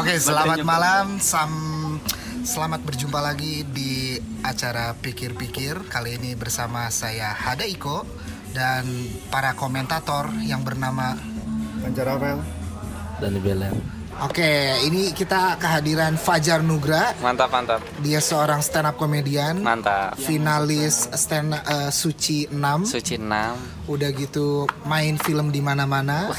Oke, selamat malam. Sam Selamat berjumpa lagi di acara Pikir-Pikir. Kali ini bersama saya Hada Iko dan para komentator yang bernama Anjar Rafael dan Belen. Oke, ini kita kehadiran Fajar Nugra. Mantap, mantap. Dia seorang stand up komedian. Mantap. Finalis stand eh, Suci 6. Suci 6. Udah gitu main film di mana-mana.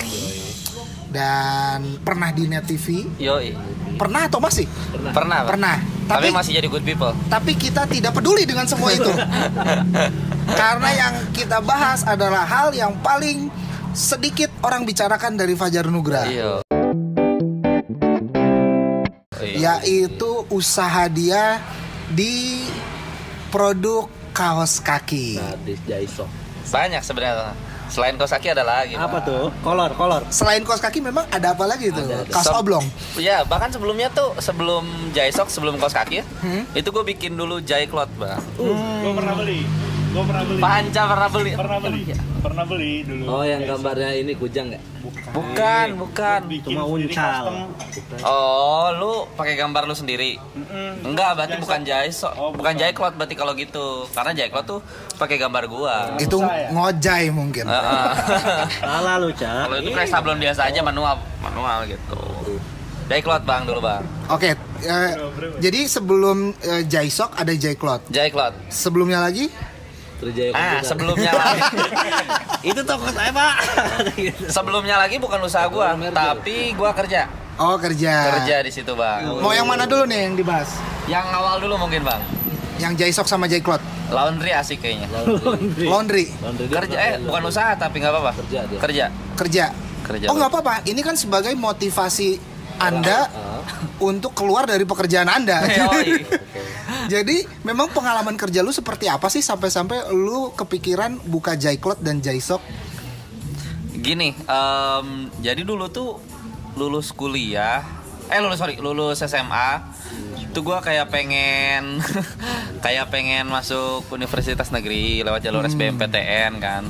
Dan pernah di Net TV. Yoi. Pernah atau masih? Pernah, Pak. Pernah. Tapi, Tapi masih jadi good people. tapi kita tidak peduli dengan semua itu. Karena yang kita bahas adalah hal yang paling sedikit orang bicarakan dari Fajar Nugra. Iya. Iya. Yaitu usaha dia di produk kaos kaki. Nah, di Jaiso. Banyak sebenarnya. Selain kosaki ada lagi. Apa Pak. tuh? Kolor, kolor. Selain kaos kaki memang ada apa lagi tuh? Ada, ada. Kaos Sob- oblong. Iya, bahkan sebelumnya tuh sebelum Jaisok, sebelum kos kaki Hmm? itu gue bikin dulu Jai Cloth, Bang. Gue pernah beli. Gue pernah beli. Panca pernah beli. Pernah beli. Pernah beli dulu. Oh, yang gambarnya ini kujang nggak? Bukan, bukan. Bikin Cuma uncal. Oh, lu pakai gambar lu sendiri? Enggak, berarti bukan Jaisok. Oh, bukan bukan. Jai Cloth berarti kalau gitu. Karena Jai Cloth tuh pakai gambar gua. Itu ya? ngojai mungkin. Heeh. Salah lu, Cak. Kalau itu kayak sablon biasa aja manual, manual gitu. Jai Cloth bang dulu bang. Oke, eh, jadi sebelum eh, Jaisok ada Jaiklot. Jai Cloth. Sebelumnya lagi Terjaya Ah komputer. sebelumnya lagi, itu toko saya, Pak. Sebelumnya lagi bukan usaha gua, tapi gua kerja, Oh kerja. kerja di situ bang. Mau yang mana dulu nih yang dibahas? Yang awal dulu mungkin bang. Yang Jaisok sama Jaiklot. Laundry asik kayaknya. Laundry. Laundry. Laundry Kerja eh bukan usaha tapi nggak apa-apa. Kerja dia. Kerja. Kerja. Kerja. Oh nggak apa-apa. Ini kan sebagai motivasi Anda Ah, untuk keluar dari pekerjaan Anda. Jadi memang pengalaman kerja lu seperti apa sih sampai-sampai lu kepikiran buka Jaiklot dan Jaisok? Gini, em, jadi dulu tuh lulus kuliah, eh lulus sorry, lulus SMA, itu gua kayak pengen, kayak pengen masuk universitas negeri lewat jalur SBMPTN kan.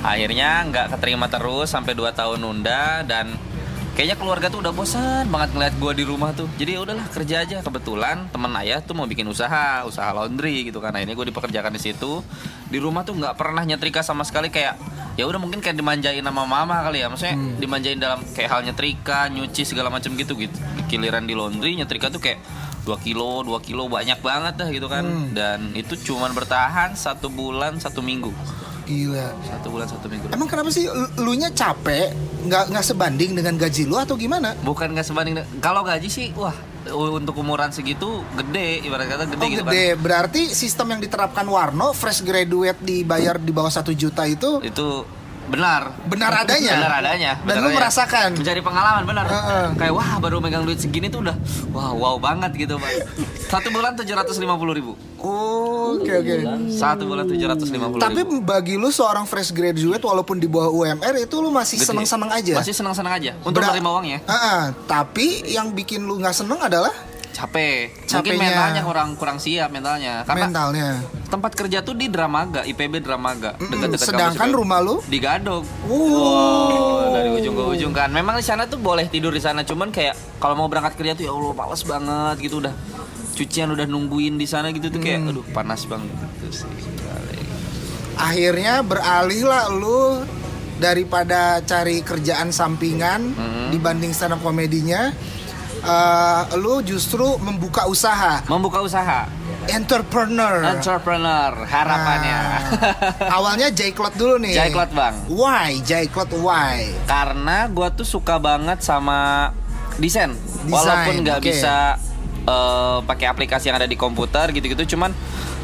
Akhirnya nggak keterima terus sampai 2 tahun nunda dan kayaknya keluarga tuh udah bosan banget ngeliat gua di rumah tuh. Jadi ya udahlah kerja aja. Kebetulan teman ayah tuh mau bikin usaha, usaha laundry gitu kan. Akhirnya gue dipekerjakan di situ. Di rumah tuh nggak pernah nyetrika sama sekali kayak ya udah mungkin kayak dimanjain sama mama kali ya maksudnya dimanjain dalam kayak hal nyetrika nyuci segala macam gitu gitu giliran di laundry nyetrika tuh kayak 2 kilo 2 kilo banyak banget dah gitu kan dan itu cuman bertahan satu bulan satu minggu Gila. satu bulan satu minggu Emang kenapa sih lu- nya capek nggak nggak sebanding dengan gaji lu atau gimana? bukan nggak sebanding kalau gaji sih wah untuk umuran segitu gede ibarat kata gede Oh gitu gede, berarti sistem yang diterapkan Warno fresh graduate dibayar di bawah satu juta itu kan itu benar benar adanya. benar adanya Dan benar lu adanya. merasakan. mencari pengalaman benar Heeh. kayak wah baru megang duit segini tuh udah wah wow banget gitu pak satu bulan tujuh ratus lima puluh ribu Oh, Oke oke. satu bulan tujuh ratus lima puluh Tapi bagi lu seorang fresh graduate walaupun di bawah UMR itu lu masih seneng-seneng aja. masih senang senang aja untuk menerima uangnya Ah, ah. tapi yang bikin lu nggak seneng adalah capek mungkin Capeknya. mentalnya kurang kurang siap mentalnya karena mentalnya. tempat kerja tuh di Dramaga IPB Dramaga Mm-mm. dekat-dekat Sedangkan kampus rumah lu di Gadok Wow. dari ujung ke ujung kan memang di sana tuh boleh tidur di sana cuman kayak kalau mau berangkat kerja tuh ya Allah males banget gitu udah cucian udah nungguin di sana gitu tuh kayak Hmm. aduh panas banget gitu sih akhirnya beralih lah lu daripada cari kerjaan sampingan Mm-hmm. dibanding stand up komedinya eh, lu justru membuka usaha. Membuka usaha. Entrepreneur. Entrepreneur harapannya. Nah, awalnya Jaiklot dulu nih. Jaiklot bang. Why? Jaiklot why? Karena gua tuh suka banget sama desain. Desain, walaupun nggak oke. bisa eh, pakai aplikasi yang ada di komputer gitu-gitu cuman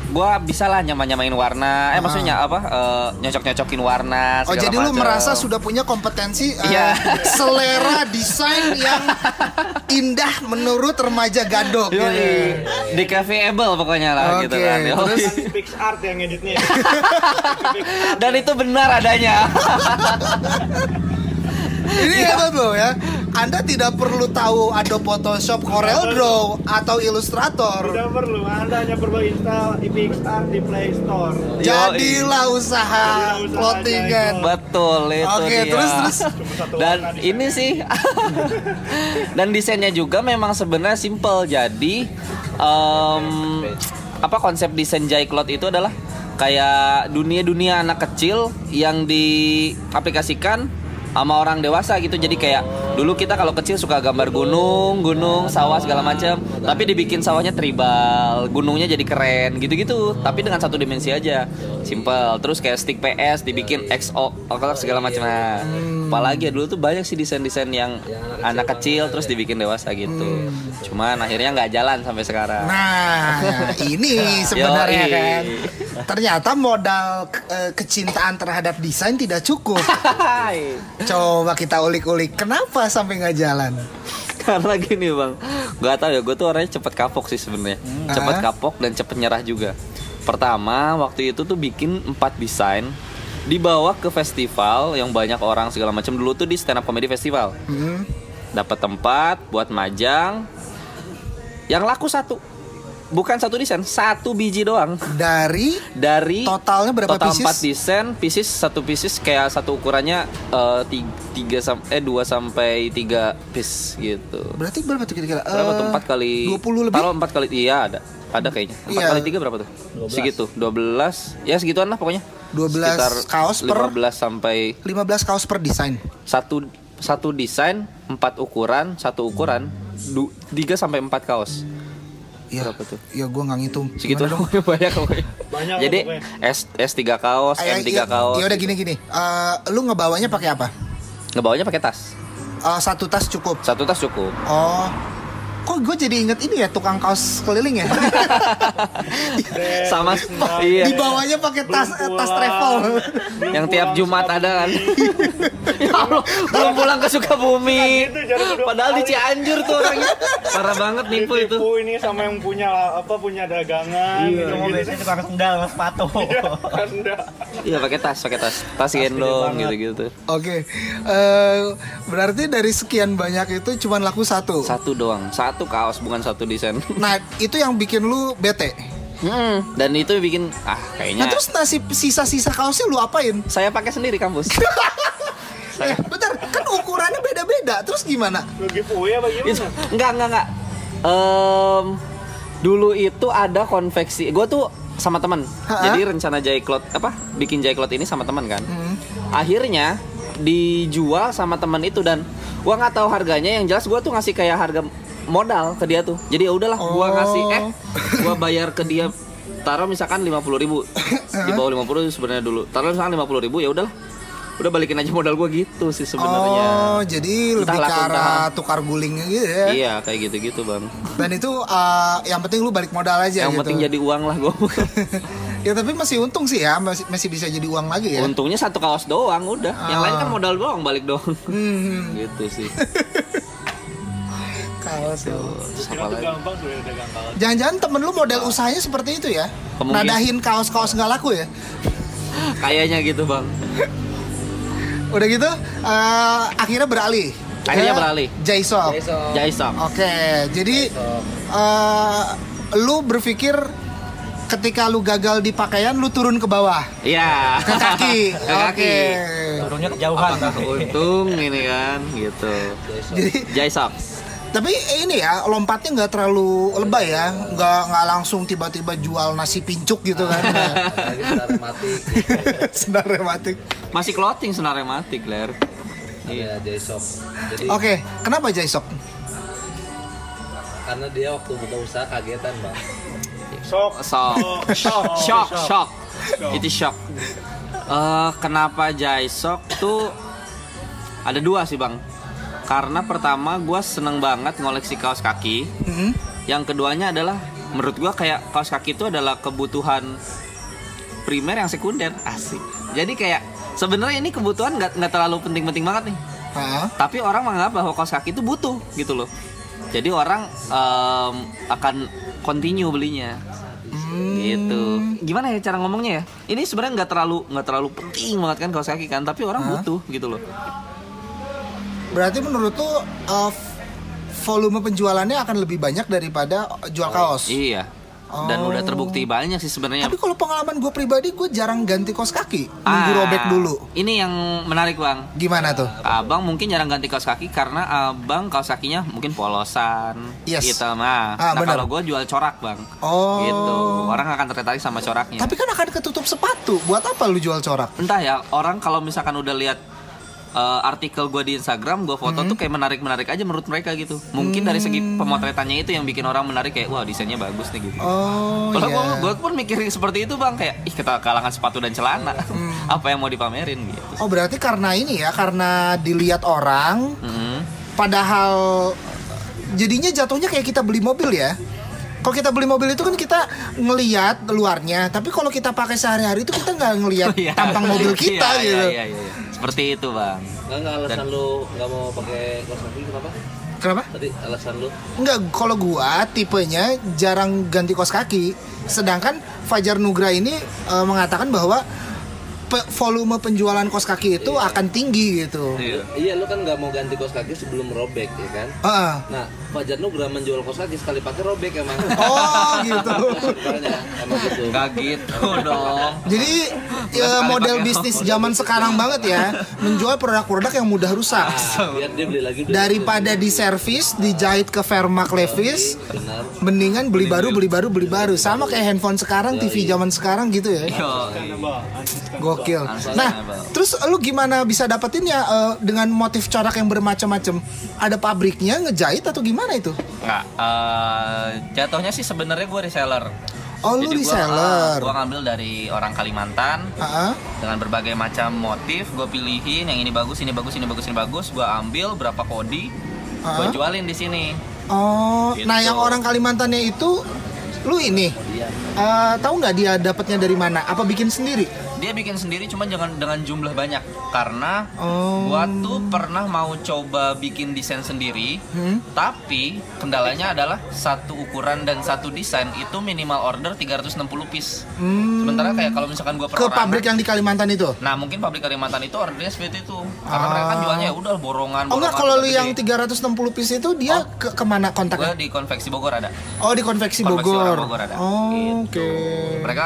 gua bisa lah nyama-nyamain warna eh Ah. maksudnya apa eh, nyocok-nyocokin warna Oh jadi lu macam. merasa sudah punya kompetensi eh, Iya. selera desain yang indah menurut remaja gadok Yoi, gitu. di cafe able pokoknya lah Oke, gitu kan. Yoi. terus? Pix Art yang editnya. Dan itu benar adanya. Ini apa tuh ya? Anda tidak perlu tahu Adobe Photoshop, Corel Draw atau Illustrator. Tidak perlu, Anda hanya perlu install PixArt di Play Store. Jadilah usaha clothingan. Jaiko. Betul itu Oke, dia. terus terus. Dan ini sih dan desainnya juga memang sebenarnya simple. Jadi em, apa konsep desain Jaiklot itu adalah kayak dunia-dunia anak kecil yang diaplikasikan sama orang dewasa gitu. Jadi kayak dulu kita kalau kecil suka gambar gunung, gunung, sawah segala macam, tapi dibikin sawahnya tribal, gunungnya jadi keren gitu-gitu. Tapi dengan satu dimensi aja. Simple. Terus kayak stick PS dibikin XO segala macam. Nah, apalagi ya dulu tuh banyak sih desain-desain yang anak kecil terus dibikin dewasa gitu. Cuman akhirnya nggak jalan sampai sekarang. Nah, ini sebenarnya kan. Ternyata modal eh, kecintaan terhadap desain tidak cukup. Coba kita ulik-ulik, kenapa sampai nggak jalan? Karena gini bang, nggak tahu ya, gue tuh orangnya cepet kapok sih sebenarnya, cepet Ah. kapok dan cepet nyerah juga. Pertama waktu itu tuh bikin empat desain, dibawa ke festival yang banyak orang segala macam dulu tuh di stand up comedy festival. Hmm. Dapat tempat buat majang, yang laku satu, bukan satu desain, satu biji doang. Dari Dari Totalnya berapa total pieces? 4 desain, pieces satu pieces kayak satu ukurannya eh, ti- tiga sam eh 2 sampai 3 piece gitu. berarti berapa tuh kira-kira? Berapa tuh? Eh, 4 kali 20 lebih? Taruh 4 kali Iya ada Ada kayaknya 4 Iya. kali 3 berapa tuh? Segitu 12 Ya segituan lah pokoknya 12 kaos per- 15 sampai 15 kaos per desain. satu satu desain 4 ukuran satu ukuran du, 3 sampai 4 kaos Ya, Berapa tuh? Ya gua nggak ngitung. Segitu dong? banyak pokoknya Banyak Jadi pokoknya. S, S3 kaos Ayo, M3 ya, kaos ya udah gini gini. Eh, lu ngebawanya pakai apa? Ngebawanya pakai tas Eh, satu tas cukup. Satu tas cukup Oh. Kok gue jadi inget ini ya tukang kaos keliling ya? Sama Iya Di bawahnya pakai tas Belum tas travel. Belum yang tiap Jumat ada kan beli. ya Allah belum pulang ke Sukabumi Gitu, padahal di. Cianjur tuh orangnya parah banget nipu itu ini sama yang punya apa punya dagangan gitu, Cuma biasanya tukang sendal sama sepatu. Anda. iya pakai tas pakai tas tas gendong gitu gitu Oke. Eh, berarti dari sekian banyak itu cuma laku satu. satu doang satu kaos bukan satu desain Nah, itu yang bikin lu bete. Hmm, dan itu bikin ah kayaknya Nah, terus nasib sisa-sisa kaosnya lu apain? saya pakai sendiri kampus Eh, bentar, kan ukurannya beda-beda. Terus gimana? Lu giveaway apa gimana? enggak enggak enggak Em, dulu itu ada konveksi gue tuh sama teman jadi rencana jaiklot apa bikin jaiklot ini sama teman kan Hmm. akhirnya dijual sama teman itu dan gua nggak tahu harganya yang jelas gua tuh ngasih kayak harga modal ke dia tuh. Jadi ya udahlah gua Oh. ngasih eh gua bayar ke dia. Taruh misalkan lima puluh ribu. Di bawah lima puluh sebenarnya dulu. Taruh misalkan lima puluh ribu ya udahlah. Udah balikin aja modal gua gitu sih sebenarnya. Oh, jadi lebih Entah ke arah entah- tukar gulingnya gitu ya. iya kayak gitu gitu bang. Dan itu eh, yang penting lu balik modal aja yang gitu. penting jadi uang lah gua. Ya tapi masih untung sih ya, masih masih bisa jadi uang lagi ya. untungnya satu kaos doang udah. Yang lain kan Ah. modal doang balik doang. Hmm, gitu sih lagi? gampang sudah gampang. Jangan-jangan temen lu model usahanya seperti itu ya? Kemungkinan. Nadahin kaos-kaos nggak laku ya? kayaknya gitu bang Udah gitu, eh, akhirnya beralih. Akhirnya beralih. Jaisok. Jaisok Oke, jadi eh, lu berpikir ketika lu gagal di pakaian, lu turun ke bawah, Iya. ke kaki. Ke kaki. Oke. Turunnya kejauhan tapi. Untung ini kan gitu. Jadi, Jaisok. Tapi ini ya lompatnya nggak terlalu lebay ya, nggak nggak langsung tiba-tiba jual nasi pincuk gitu kan? Senar rematik. Masih clothing senar rematik, Ler. Iya, Jaisok. Jadi Oke, kenapa Jaisok? karena dia waktu buka usaha kagetan, Bang. Sok. Shock. Shock. Shock, shock. Itu shock. Eh, kenapa Jaisok tuh ada dua sih, Bang. Karena pertama gue seneng banget ngoleksi kaos kaki. Hmm? Yang keduanya adalah menurut gua kayak kaos kaki itu adalah kebutuhan primer yang sekunder asik. Jadi kayak sebenarnya ini kebutuhan nggak nggak terlalu penting-penting banget nih. Hah? Tapi orang menganggap bahwa kaos kaki itu butuh gitu loh. Jadi orang em, akan continue belinya. Gitu. Gimana ya cara ngomongnya ya? Ini sebenarnya nggak terlalu nggak terlalu penting banget kan kaos kaki kan, tapi orang butuh gitu loh. Berarti menurut lu uh, volume penjualannya akan lebih banyak daripada jual kaos. Iya. Dan Oh. udah terbukti banyak sih sebenarnya. Tapi kalau pengalaman gue pribadi, gue jarang ganti kaos kaki, nunggu Ah, robek dulu. Ini yang menarik bang. Gimana tuh? Abang mungkin jarang ganti kaos kaki karena abang kaos kakinya mungkin polosan, Yes. gitu. Nah, Ah, nah kalau gue jual corak bang, Oh. gitu. Orang akan tertarik sama coraknya. Tapi kan akan ketutup sepatu. Buat apa lu jual corak? Entah ya, orang kalau misalkan udah lihat eh, artikel gue di Instagram, gue foto Hmm. tuh kayak menarik-menarik aja menurut mereka gitu. Mungkin dari segi pemotretannya itu yang bikin orang menarik kayak wah desainnya bagus nih gitu. Oh Kalau iya. gue pun mikir seperti itu bang kayak ih kita kalangan sepatu dan celana Hmm. apa yang mau dipamerin gitu. Oh berarti karena ini ya, karena dilihat orang, Mm. padahal jadinya jatuhnya kayak kita beli mobil ya. Kalau kita beli mobil itu kan kita ngeliat luarnya, tapi kalau kita pakai sehari-hari itu kita nggak ngeliat Iya. tampang mobil kita Iya, gitu. Iya, iya, iya. Seperti itu bang. Enggak enggak alasan lu nggak mau pakai kaos kaki kenapa? Kenapa? Tadi alasan lu Enggak, kalau gua tipenya jarang ganti kos kaki. Sedangkan Fajar Nugra ini eh, mengatakan bahwa pe- volume penjualan kos kaki itu akan tinggi gitu. Iya. Iya lu kan nggak mau ganti kaos kaki sebelum robek ya kan? Heeh. Nah, Fajar Nugra menjual kaos kaki sekali pakai robek emang. Oh gitu. Sebenarnya emang gitu. Gak gitu dong. Jadi ya, model bisnis zaman sekarang banget ya, menjual produk-produk yang mudah rusak. Nah, biar dia beli lagi Daripada di servis, dijahit ke Vermac Levis, benar. mendingan beli baru, beli baru, beli baru. Sama kayak handphone sekarang, TV zaman sekarang gitu ya. Yo, Gokil. Nah, terus lu gimana bisa dapetinnya eh, dengan motif corak yang bermacam-macam? Ada pabriknya ngejahit atau gimana itu? Nggak, eh, jatuhnya sih sebenarnya gue reseller. Oh, lu Jadi gua, reseller. eh, gua ngambil dari orang Kalimantan Heeh. dengan berbagai macam motif, gue pilihin yang ini bagus, ini bagus, ini bagus, ini bagus, gue ambil berapa kodi, gue Ah. jualin di sini. Oh, Gitu. nah yang orang Kalimantannya itu lu ini eh, tahu nggak dia dapatnya dari mana? Apa bikin sendiri? Dia bikin sendiri cuma jangan dengan jumlah banyak karena Oh. gua tuh pernah mau coba bikin desain sendiri, Hmm? tapi kendalanya adalah satu ukuran dan satu desain itu minimal order 360 piece. Hmm. Sementara kayak kalau misalkan gua Ke pabrik yang di Kalimantan itu? Nah mungkin pabrik Kalimantan itu ordernya seperti itu Karena Ah. mereka kan jualnya ya udah borongan Oh enggak, kalau lu yang 360 piece itu dia ke ke mana kontaknya? di konveksi Bogor ada Oh, di konveksi Konveksi Bogor. Bogor ada Oh, Gitu. oke. Mereka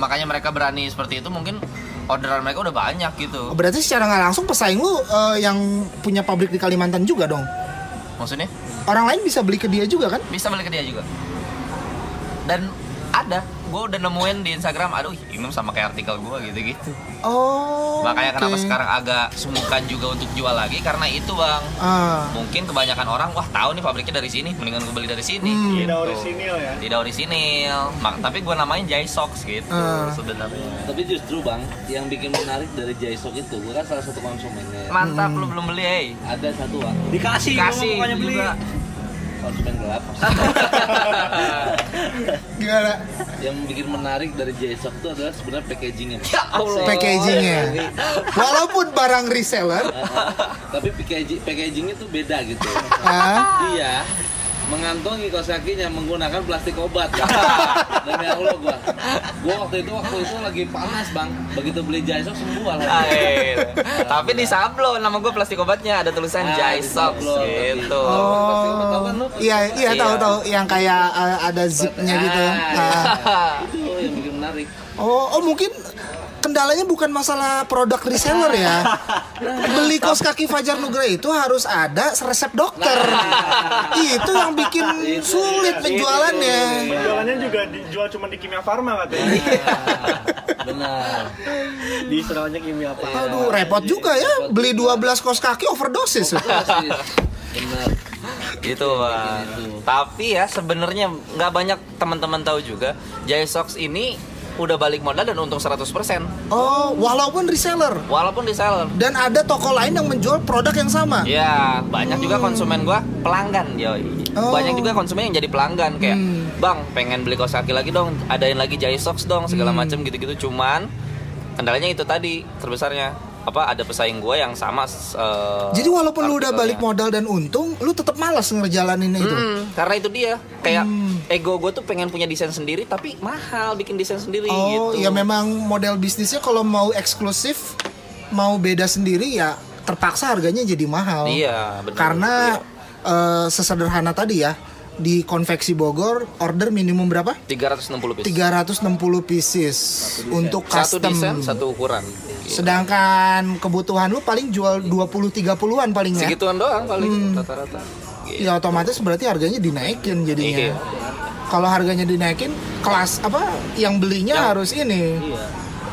Makanya mereka berani seperti itu mungkin orderan mereka udah banyak Oh, gitu berarti secara nggak langsung pesaing lu eh, yang punya pabrik di Kalimantan juga dong. Maksudnya Orang lain bisa beli ke dia juga kan? bisa balik ke dia juga Dan ada gue udah nemuin di Instagram aduh ini sama kayak artikel gue gitu-gitu Oh. makanya kenapa oke. sekarang agak sungkan juga untuk jual lagi karena itu bang Ah. mungkin kebanyakan orang wah tahu nih pabriknya dari sini mendingan gue beli dari sini Hmm. Tidak gitu. orisinil ya. tidak orisinil Mak- tapi gue namain Jai Socks gitu Ah. sebenarnya Tapi justru bang, yang bikin menarik dari Jaisok itu, gue kan salah satu konsumennya. mantap Hmm. lu belum beli hey. Ada satu bang, Dikasih, kasih makanya beli. Konsumen gelap. Gimana? yang bikin menarik dari Jaisok itu adalah sebenarnya packagingnya. ya Allah Packagingnya. Walaupun barang reseller, Tapi packaging packagingnya tuh beda gitu. ah, Dia mengantongi kaos kakinya menggunakan plastik obat. Bang. Demi Allah gua. Gua waktu itu waktu itu lagi panas bang. Begitu beli Jaisok sembuh Ah, alhamdulillah. iya. tapi di sablon nama gue plastik obatnya ada tulisan Ah, Jai di Socks sablon, tapi- gitu kan lu? iya iya Iya. tahu tahu yang kayak eh, ada zipnya gitu. Ah. Ah, itu yang bikin menarik. Oh, oh mungkin kendalanya bukan masalah produk reseller ya. Beli kaos kaki Fajar Nugra itu harus ada resep dokter. itu yang bikin sulit penjualannya. Penjualannya juga dijual cuma di Kimia Farma katanya. Benar. di istilahnya Kimia Farma. Aduh, repot juga ya beli 12 kaos kaki overdosis. Benar. gitu bang tapi ya sebenarnya nggak banyak teman-teman tahu juga Jai Socks ini udah balik modal dan untung 100% Oh, walaupun reseller walaupun di seller dan ada toko lain yang menjual produk yang sama. Ya, banyak juga konsumen gua pelanggan, yoi. Oh. Banyak juga konsumen yang jadi pelanggan kayak, Hmm. "Bang, pengen beli kaos kaki lagi dong, adain lagi Jai Socks dong, segala Hmm. macam gitu-gitu." Cuman kendalanya itu tadi terbesarnya apa ada pesaing gua yang sama eh, Jadi walaupun lu udah balik modal dan untung, lu tetap malas ngerjalanin itu. Mm, karena itu dia kayak Hmm. ego gue tuh pengen punya desain sendiri tapi mahal bikin desain sendiri Oh, gitu. ya memang model bisnisnya kalau mau eksklusif, mau beda sendiri ya terpaksa harganya jadi mahal. Iya, benar. Karena eh, sesederhana tadi ya di konveksi Bogor order minimum berapa? 360 piece. 360 pieces untuk Satu custom. desain, satu ukuran. Sedangkan kebutuhan lu paling jual 20 30-an paling ya. Segituan doang Hmm. paling rata-rata. Ya otomatis berarti harganya dinaikin jadinya. Iya. Kalau harganya dinaikin, kelas apa yang belinya harus ini. Iya.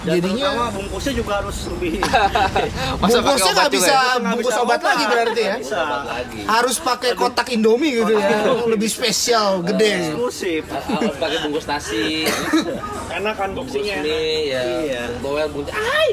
Dan Jadinya terutama bungkusnya juga harus lebih bungkusnya nggak bisa ya? Nggak bungkus bisa obat obat lagi berarti ya. bisa Harus pakai kotak Indomie gitu ya. Lebih spesial, gede. eksklusif. harus pakai bungkus nasi Enak kan bungkus boxingnya. mie ya Iya. bawel bungkus ay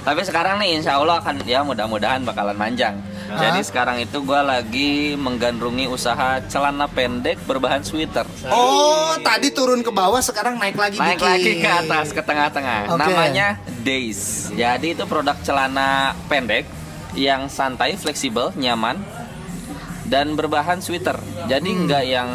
Tapi sekarang nih insya Allah akan ya mudah-mudahan bakalan manjang. Jadi sekarang itu gue lagi menggandrungi usaha celana pendek berbahan sweater. Oh, tadi turun ke bawah, sekarang naik lagi Naik dikit. lagi ke atas ke tengah-tengah. Oke. Namanya Days. Jadi itu produk celana pendek yang santai, fleksibel, nyaman dan berbahan sweater. Jadi Hmm. nggak yang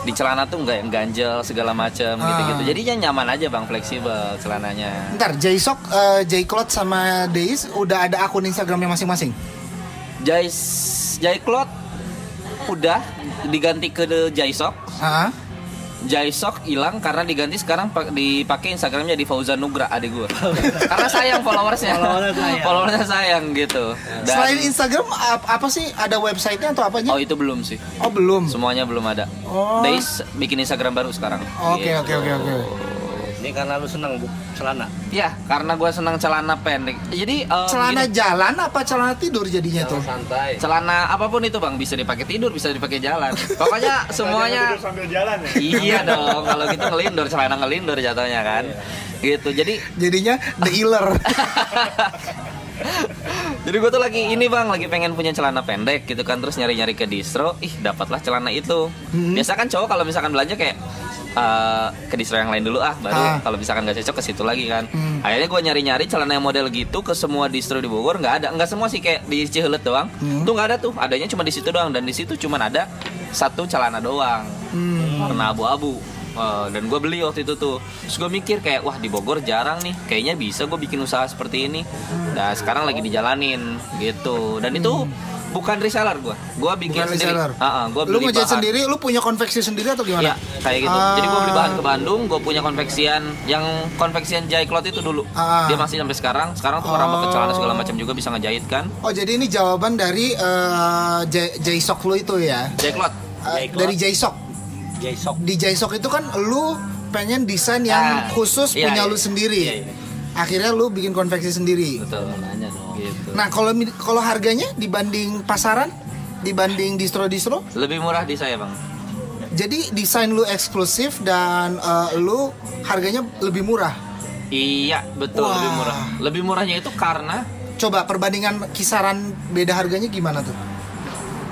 di celana tuh nggak yang ganjel segala macam Ah. gitu-gitu. Jadinya nyaman aja bang, fleksibel celananya. Ntar, J-Sock, eh, J-Cloth sama Days udah ada akun Instagramnya masing-masing? Jais Jaiklot udah diganti ke The Jaisok. Hah? Jaisok hilang karena diganti sekarang pak- dipakai Instagramnya di Fauzan Nugra adik gue. karena sayang followersnya. Followersnya sayang. Followersnya sayang gitu. Dan- Selain Instagram, ap- apa sih? Ada websitenya atau apanya? Oh itu belum sih. Oh, belum. Semuanya belum ada. Oh. Days bikin Instagram baru sekarang. Oke, Gitu. oke, oke, oke. Ini karena lu seneng bu celana. Ya, karena gue senang celana pendek. Jadi eh, Celana begini, jalan apa celana tidur jadinya tuh? santai celana apa pun itu bang bisa dipakai tidur, bisa dipakai jalan. Pokoknya semuanya Tidur sambil jalan ya. iya dong kalau gitu ngelindur celana ngelindur jatuhnya kan gitu jadi Jadinya the healer. jadi gue tuh lagi ini bang lagi pengen punya celana pendek gitu kan terus nyari nyari ke distro ih dapatlah celana itu Hmm. biasa kan cowok kalau misalkan belanja kayak eh, ke distro yang lain dulu ah baru Ah. kalau misalkan gak cocok ke situ lagi kan Hmm. akhirnya gue nyari nyari celana yang model gitu ke semua distro di Bogor nggak ada nggak semua sih kayak di Cihelet doang Hmm. tuh nggak ada tuh adanya cuma di situ doang dan di situ cuma ada satu celana doang Hmm. warna abu-abu Eh, dan gue beli waktu itu tuh terus gue mikir kayak wah di Bogor jarang nih kayaknya bisa gue bikin usaha seperti ini nah sekarang lagi dijalanin gitu dan itu bukan reseller gue gue bikin Bukan sendiri reseller. gue Lu beli ngejahit bahan sendiri, lu punya konveksi sendiri atau Iya, gimana? kayak gitu. Ah. Jadi gue beli bahan ke Bandung, gue punya konveksian yang konveksian Jaiklot itu dulu. Ah. Dia masih sampai sekarang. Sekarang tuh merambah ke celana segala macam juga bisa ngejahit kan. Oh, jadi ini jawaban dari eh, J- J-Sock lu itu ya? Jaiklot. Eh, J-Cloth. dari J-Sock. J-Sock. Di J-Sock itu kan lu pengen desain yang Ah, khusus iya, punya iya. lu sendiri. Iya, iya. Akhirnya lu bikin konveksi sendiri. Betul. nanya dong Gitu. Nah, kalau kalau harganya dibanding pasaran, dibanding distro-distro, Lebih murah di saya bang. jadi desain lu eksklusif dan eh, lu harganya lebih murah. Iya betul Wah. lebih murah. Lebih murahnya itu karena Coba perbandingan kisaran beda harganya gimana tuh?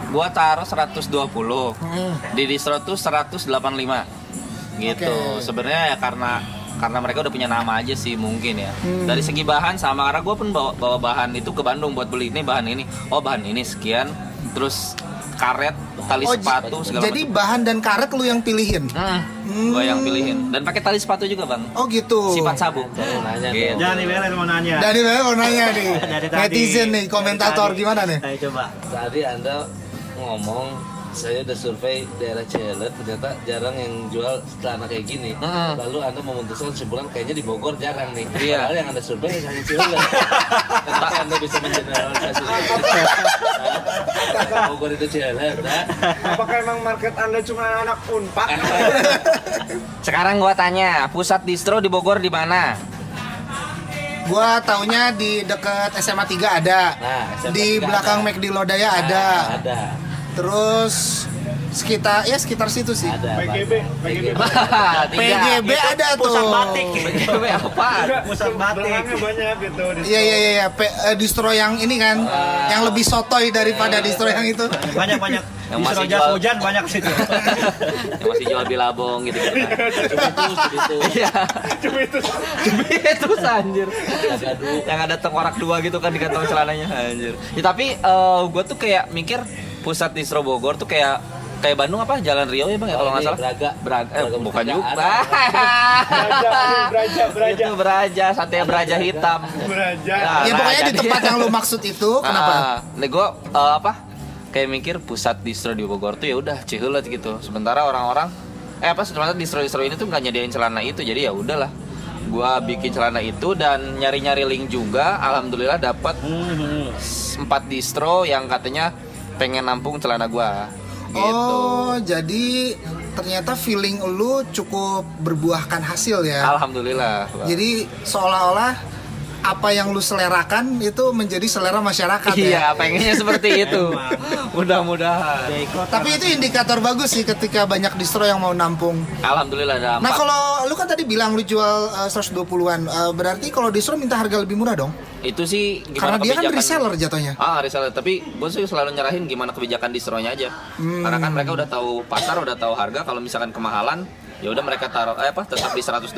gua taruh 120 Hmm. di distro tuh 185 gitu. Oke. Sebenarnya ya karena karena mereka udah punya nama aja sih mungkin ya. Hmm. Dari segi bahan sama karena gue pun bawa, bawa bahan itu ke Bandung buat beli ini bahan ini. Oh bahan ini sekian. Terus karet, tali Oh, sepatu segala jadi macam. bahan dan karet lu yang pilihin. Hmm, gue yang pilihin dan pakai tali sepatu juga bang. Oh gitu. Sifat sabu. nanya Gitu. Jangan dibeler mau nanya. Dari mana mau nanya nih? Dari tadi. Netizen nih, komentator Dari tadi. gimana nih? Ayo coba. tadi anda ngomong saya udah survei daerah Cilelet ternyata jarang yang jual celana kayak gini Mm. lalu anda memutuskan kesimpulan kayaknya di Bogor jarang nih Iya. padahal yang anda survei hanya Cilelet kenapa anda bisa mengeneralisasi Bogor itu Cilelet nah? Apakah emang market anda cuma anak unpad? Sekarang gua tanya, pusat distro di Bogor di mana? Gua taunya di dekat SMA 3 ada. Nah, SMA di 3 belakang. McD Lodaya ada. ada Terus sekitar ya sekitar situ sih. ada PGB, PGB. PGB ada tuh. Pusat batik. PGB apa? Pusat batik. Banyak gitu. di Iya iya iya, iya. Eh, distro yang ini kan, yang lebih sotoy daripada distro yang itu. Banyak banyak. Yang masih jual. hujan banyak situ. Yang masih jual bilabong gitu gitu. itu Iya. Cuma itu. itu anjir. Yang ada tengkorak dua gitu kan di kantong celananya anjir. Ya, tapi gue tuh kayak mikir pusat distro Bogor tuh kayak kayak Bandung apa Jalan Rio ya bang ya kalau Oh, nggak ini salah Braga. Braga, eh, Braga bukan juga. Beraja, ini beraja, beraja. itu Beraja sate Beraja hitam Beraja. Nah, ya nah, pokoknya di tempat yang lu maksud itu kenapa? Ah, nih gue apa? Kayak mikir pusat distro di Bogor tuh ya udah Cihulet gitu. Sementara orang-orang eh apa sebenarnya distro-distro ini tuh nggak nyediain celana itu. Jadi ya udahlah. Gua bikin celana itu dan nyari-nyari link juga. Alhamdulillah dapat empat distro yang katanya pengen nampung celana gua. Gitu. Oh, jadi ternyata feeling lu cukup berbuahkan hasil ya. Alhamdulillah. Bang. Jadi seolah-olah apa yang lu selerakan itu menjadi selera masyarakat Iya, ya. pengennya seperti itu. Mudah-mudahan. Tapi itu indikator bagus sih ketika banyak distro yang mau nampung. Alhamdulillah ada Nah kalau lu kan tadi bilang lu jual uh, 120-an, uh, berarti kalau distro minta harga lebih murah dong? Itu sih Karena gimana dia kan kebijakan- reseller jatuhnya. Ah reseller, tapi gue sih selalu nyerahin gimana kebijakan distronya aja. Hmm. Karena kan mereka udah tahu pasar, udah tahu harga. Kalau misalkan kemahalan, ya udah mereka taruh eh, apa tetap di 120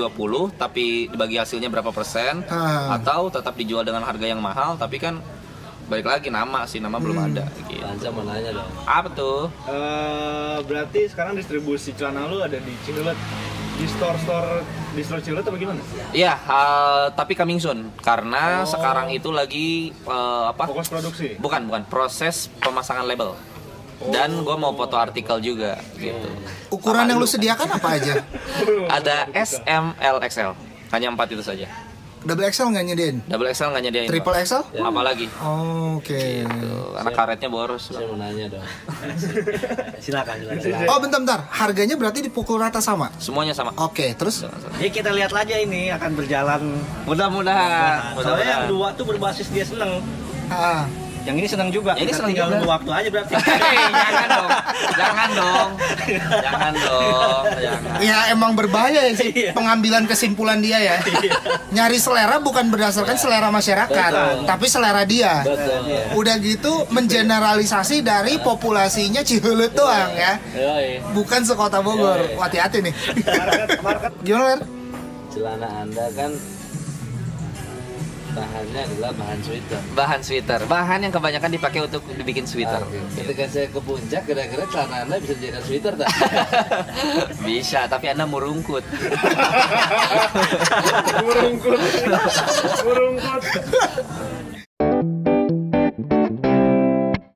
tapi dibagi hasilnya berapa persen Ah. atau tetap dijual dengan harga yang mahal tapi kan balik lagi nama sih nama belum Hmm. ada gitu. Lanca mau nanya dong. Apa tuh? Eh, berarti sekarang distribusi celana lu ada di Cihulet di store-store distro Cihulet apa gimana? Iya, ah, tapi coming soon karena Oh. sekarang itu lagi eh, apa? Fokus produksi. Bukan, bukan proses pemasangan label. Dan gue mau foto artikel juga gitu. Ukuran yang lu sediakan apa aja? Ada S, M, L, XL. Hanya empat itu saja. Double XL nggak nyediain? Double XL nggak nyediain. Triple Bang. XL? Apalagi. Oh, Oke. Tuh, karena karetnya boros. Saya mau nanya dong. Silakan, silakan. Oh bentar bentar, harganya berarti dipukul rata sama? Semuanya sama. Oke, terus? Ya kita lihat aja ini akan berjalan. Mudah-mudahan. Soalnya yang dua tuh berbasis dia seneng. Ah, Yang ini seneng juga. Yang ini Kita seneng tinggal nunggu waktu aja berarti. Hei, jangan dong. Jangan dong. Jangan dong. Jangan. ya emang berbahaya ya sih pengambilan kesimpulan dia ya. Nyari selera bukan berdasarkan selera masyarakat, Betul. tapi selera dia. Betul. Udah gitu mengeneralisasi dari populasinya Cihulut doang ya. Bukan sekota Bogor. Hati-hati nih. Market, market. Gimana, Ler? Celana Anda kan bahannya adalah bahan sweater. Bahan sweater. Bahan yang kebanyakan dipakai untuk dibikin sweater. Oke. Ketika saya ke puncak, kira-kira celana Anda bisa dijadikan sweater tak? Bisa, tapi Anda murungkut. Burungkut. Burung